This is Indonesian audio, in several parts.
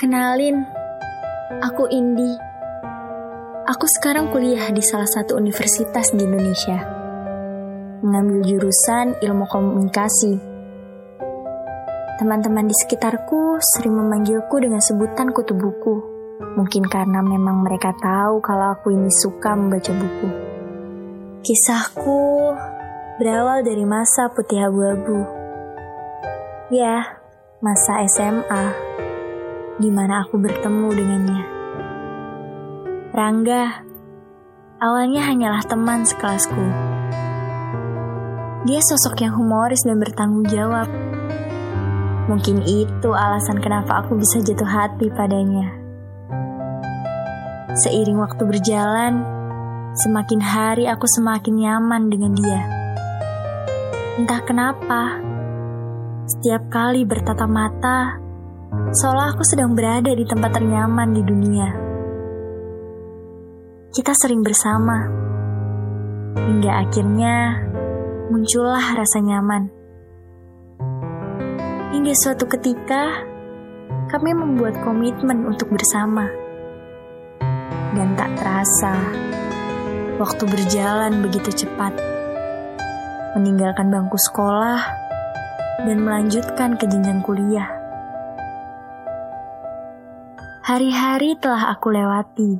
Kenalin, aku Indi. Aku sekarang kuliah di salah satu universitas di Indonesia. Mengambil jurusan ilmu komunikasi. Teman-teman di sekitarku sering memanggilku dengan sebutan kutu buku. Mungkin karena memang mereka tahu kalau aku ini suka membaca buku. Kisahku berawal dari masa putih abu-abu. Ya, masa SMA, di mana aku bertemu dengannya. Rangga, awalnya hanyalah teman sekelasku. Dia sosok yang humoris dan bertanggung jawab. Mungkin itu alasan kenapa aku bisa jatuh hati padanya. Seiring waktu berjalan, semakin hari aku semakin nyaman dengan dia. Entah kenapa, setiap kali bertatap mata, seolah aku sedang berada di tempat ternyaman di dunia. Kita sering bersama, hingga akhirnya muncullah rasa nyaman. Hingga suatu ketika, kami membuat komitmen untuk bersama. Dan tak terasa, waktu berjalan begitu cepat. Meninggalkan bangku sekolah dan melanjutkan ke jenjang kuliah. Hari-hari telah aku lewati,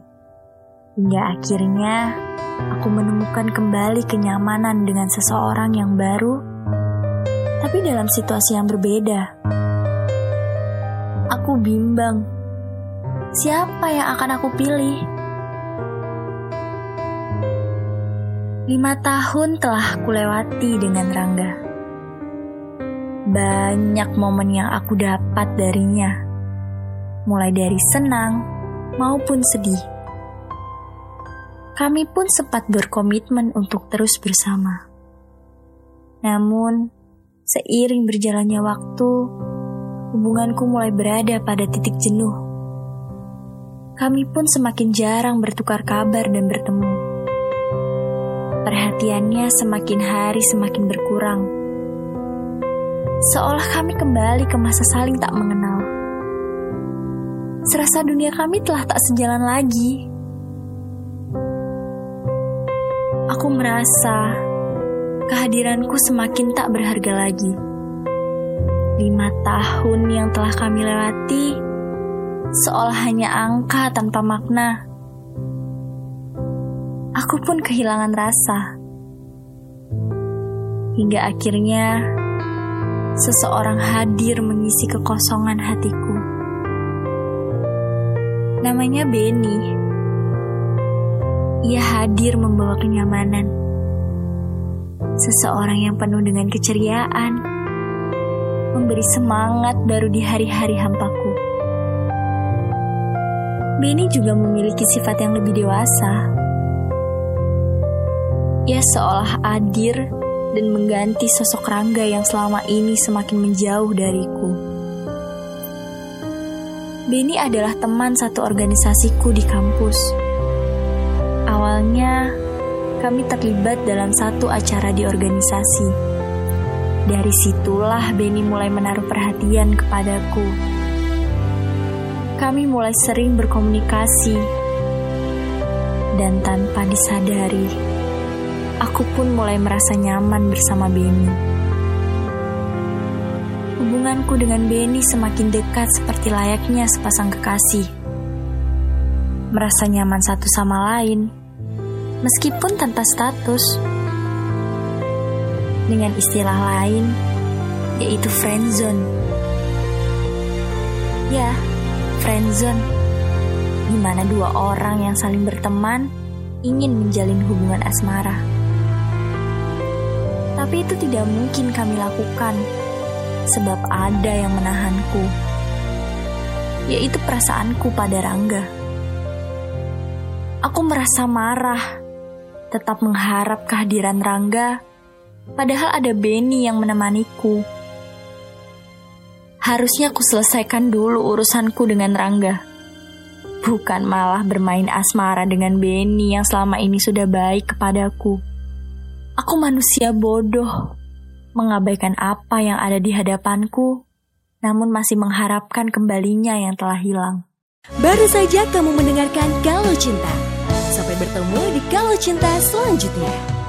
hingga akhirnya aku menemukan kembali kenyamanan dengan seseorang yang baru, tapi dalam situasi yang berbeda. Aku bimbang, siapa yang akan aku pilih? Lima tahun telah aku lewati dengan Rangga. Banyak momen yang aku dapat darinya, mulai dari senang maupun sedih. Kami pun sempat berkomitmen untuk terus bersama. Namun, seiring berjalannya waktu, hubunganku mulai berada pada titik jenuh. Kami pun semakin jarang bertukar kabar dan bertemu. Perhatiannya semakin hari semakin berkurang. Seolah kami kembali ke masa saling tak mengenal. Serasa dunia kami telah tak sejalan lagi. Aku merasa kehadiranku semakin tak berharga lagi. Lima tahun yang telah kami lewati, seolah hanya angka tanpa makna aku pun kehilangan rasa. Hingga akhirnya seseorang hadir mengisi kekosongan hatiku. Namanya Benny. Ia hadir membawa kenyamanan. Seseorang yang penuh dengan keceriaan, memberi semangat baru di hari-hari hampaku. Benny juga memiliki sifat yang lebih dewasa ia seolah hadir dan mengganti sosok Rangga yang selama ini semakin menjauh dariku. Benny adalah teman satu organisasiku di kampus. Awalnya, kami terlibat dalam satu acara di organisasi. Dari situlah Benny mulai menaruh perhatian kepadaku. Kami mulai sering berkomunikasi, dan tanpa disadari, aku pun mulai merasa nyaman bersama Benny. Hubunganku dengan Benny semakin dekat seperti layaknya sepasang kekasih. Merasa nyaman satu sama lain, meskipun tanpa status. Dengan istilah lain, yaitu friendzone. Ya, friendzone. Di mana dua orang yang saling berteman ingin menjalin hubungan asmara. Tapi itu tidak mungkin kami lakukan, sebab ada yang menahanku, yaitu perasaanku pada Rangga. Aku merasa marah, tetap mengharap kehadiran Rangga, padahal ada Benny yang menemaniku. Harusnya aku selesaikan dulu urusanku dengan Rangga. Bukan malah bermain asmara dengan Benny yang selama ini sudah baik kepadaku. Aku manusia bodoh, mengabaikan apa yang ada di hadapanku namun masih mengharapkan kembalinya yang telah hilang. Baru saja kamu mendengarkan Kalau Cinta. Sampai bertemu di Kalau Cinta selanjutnya.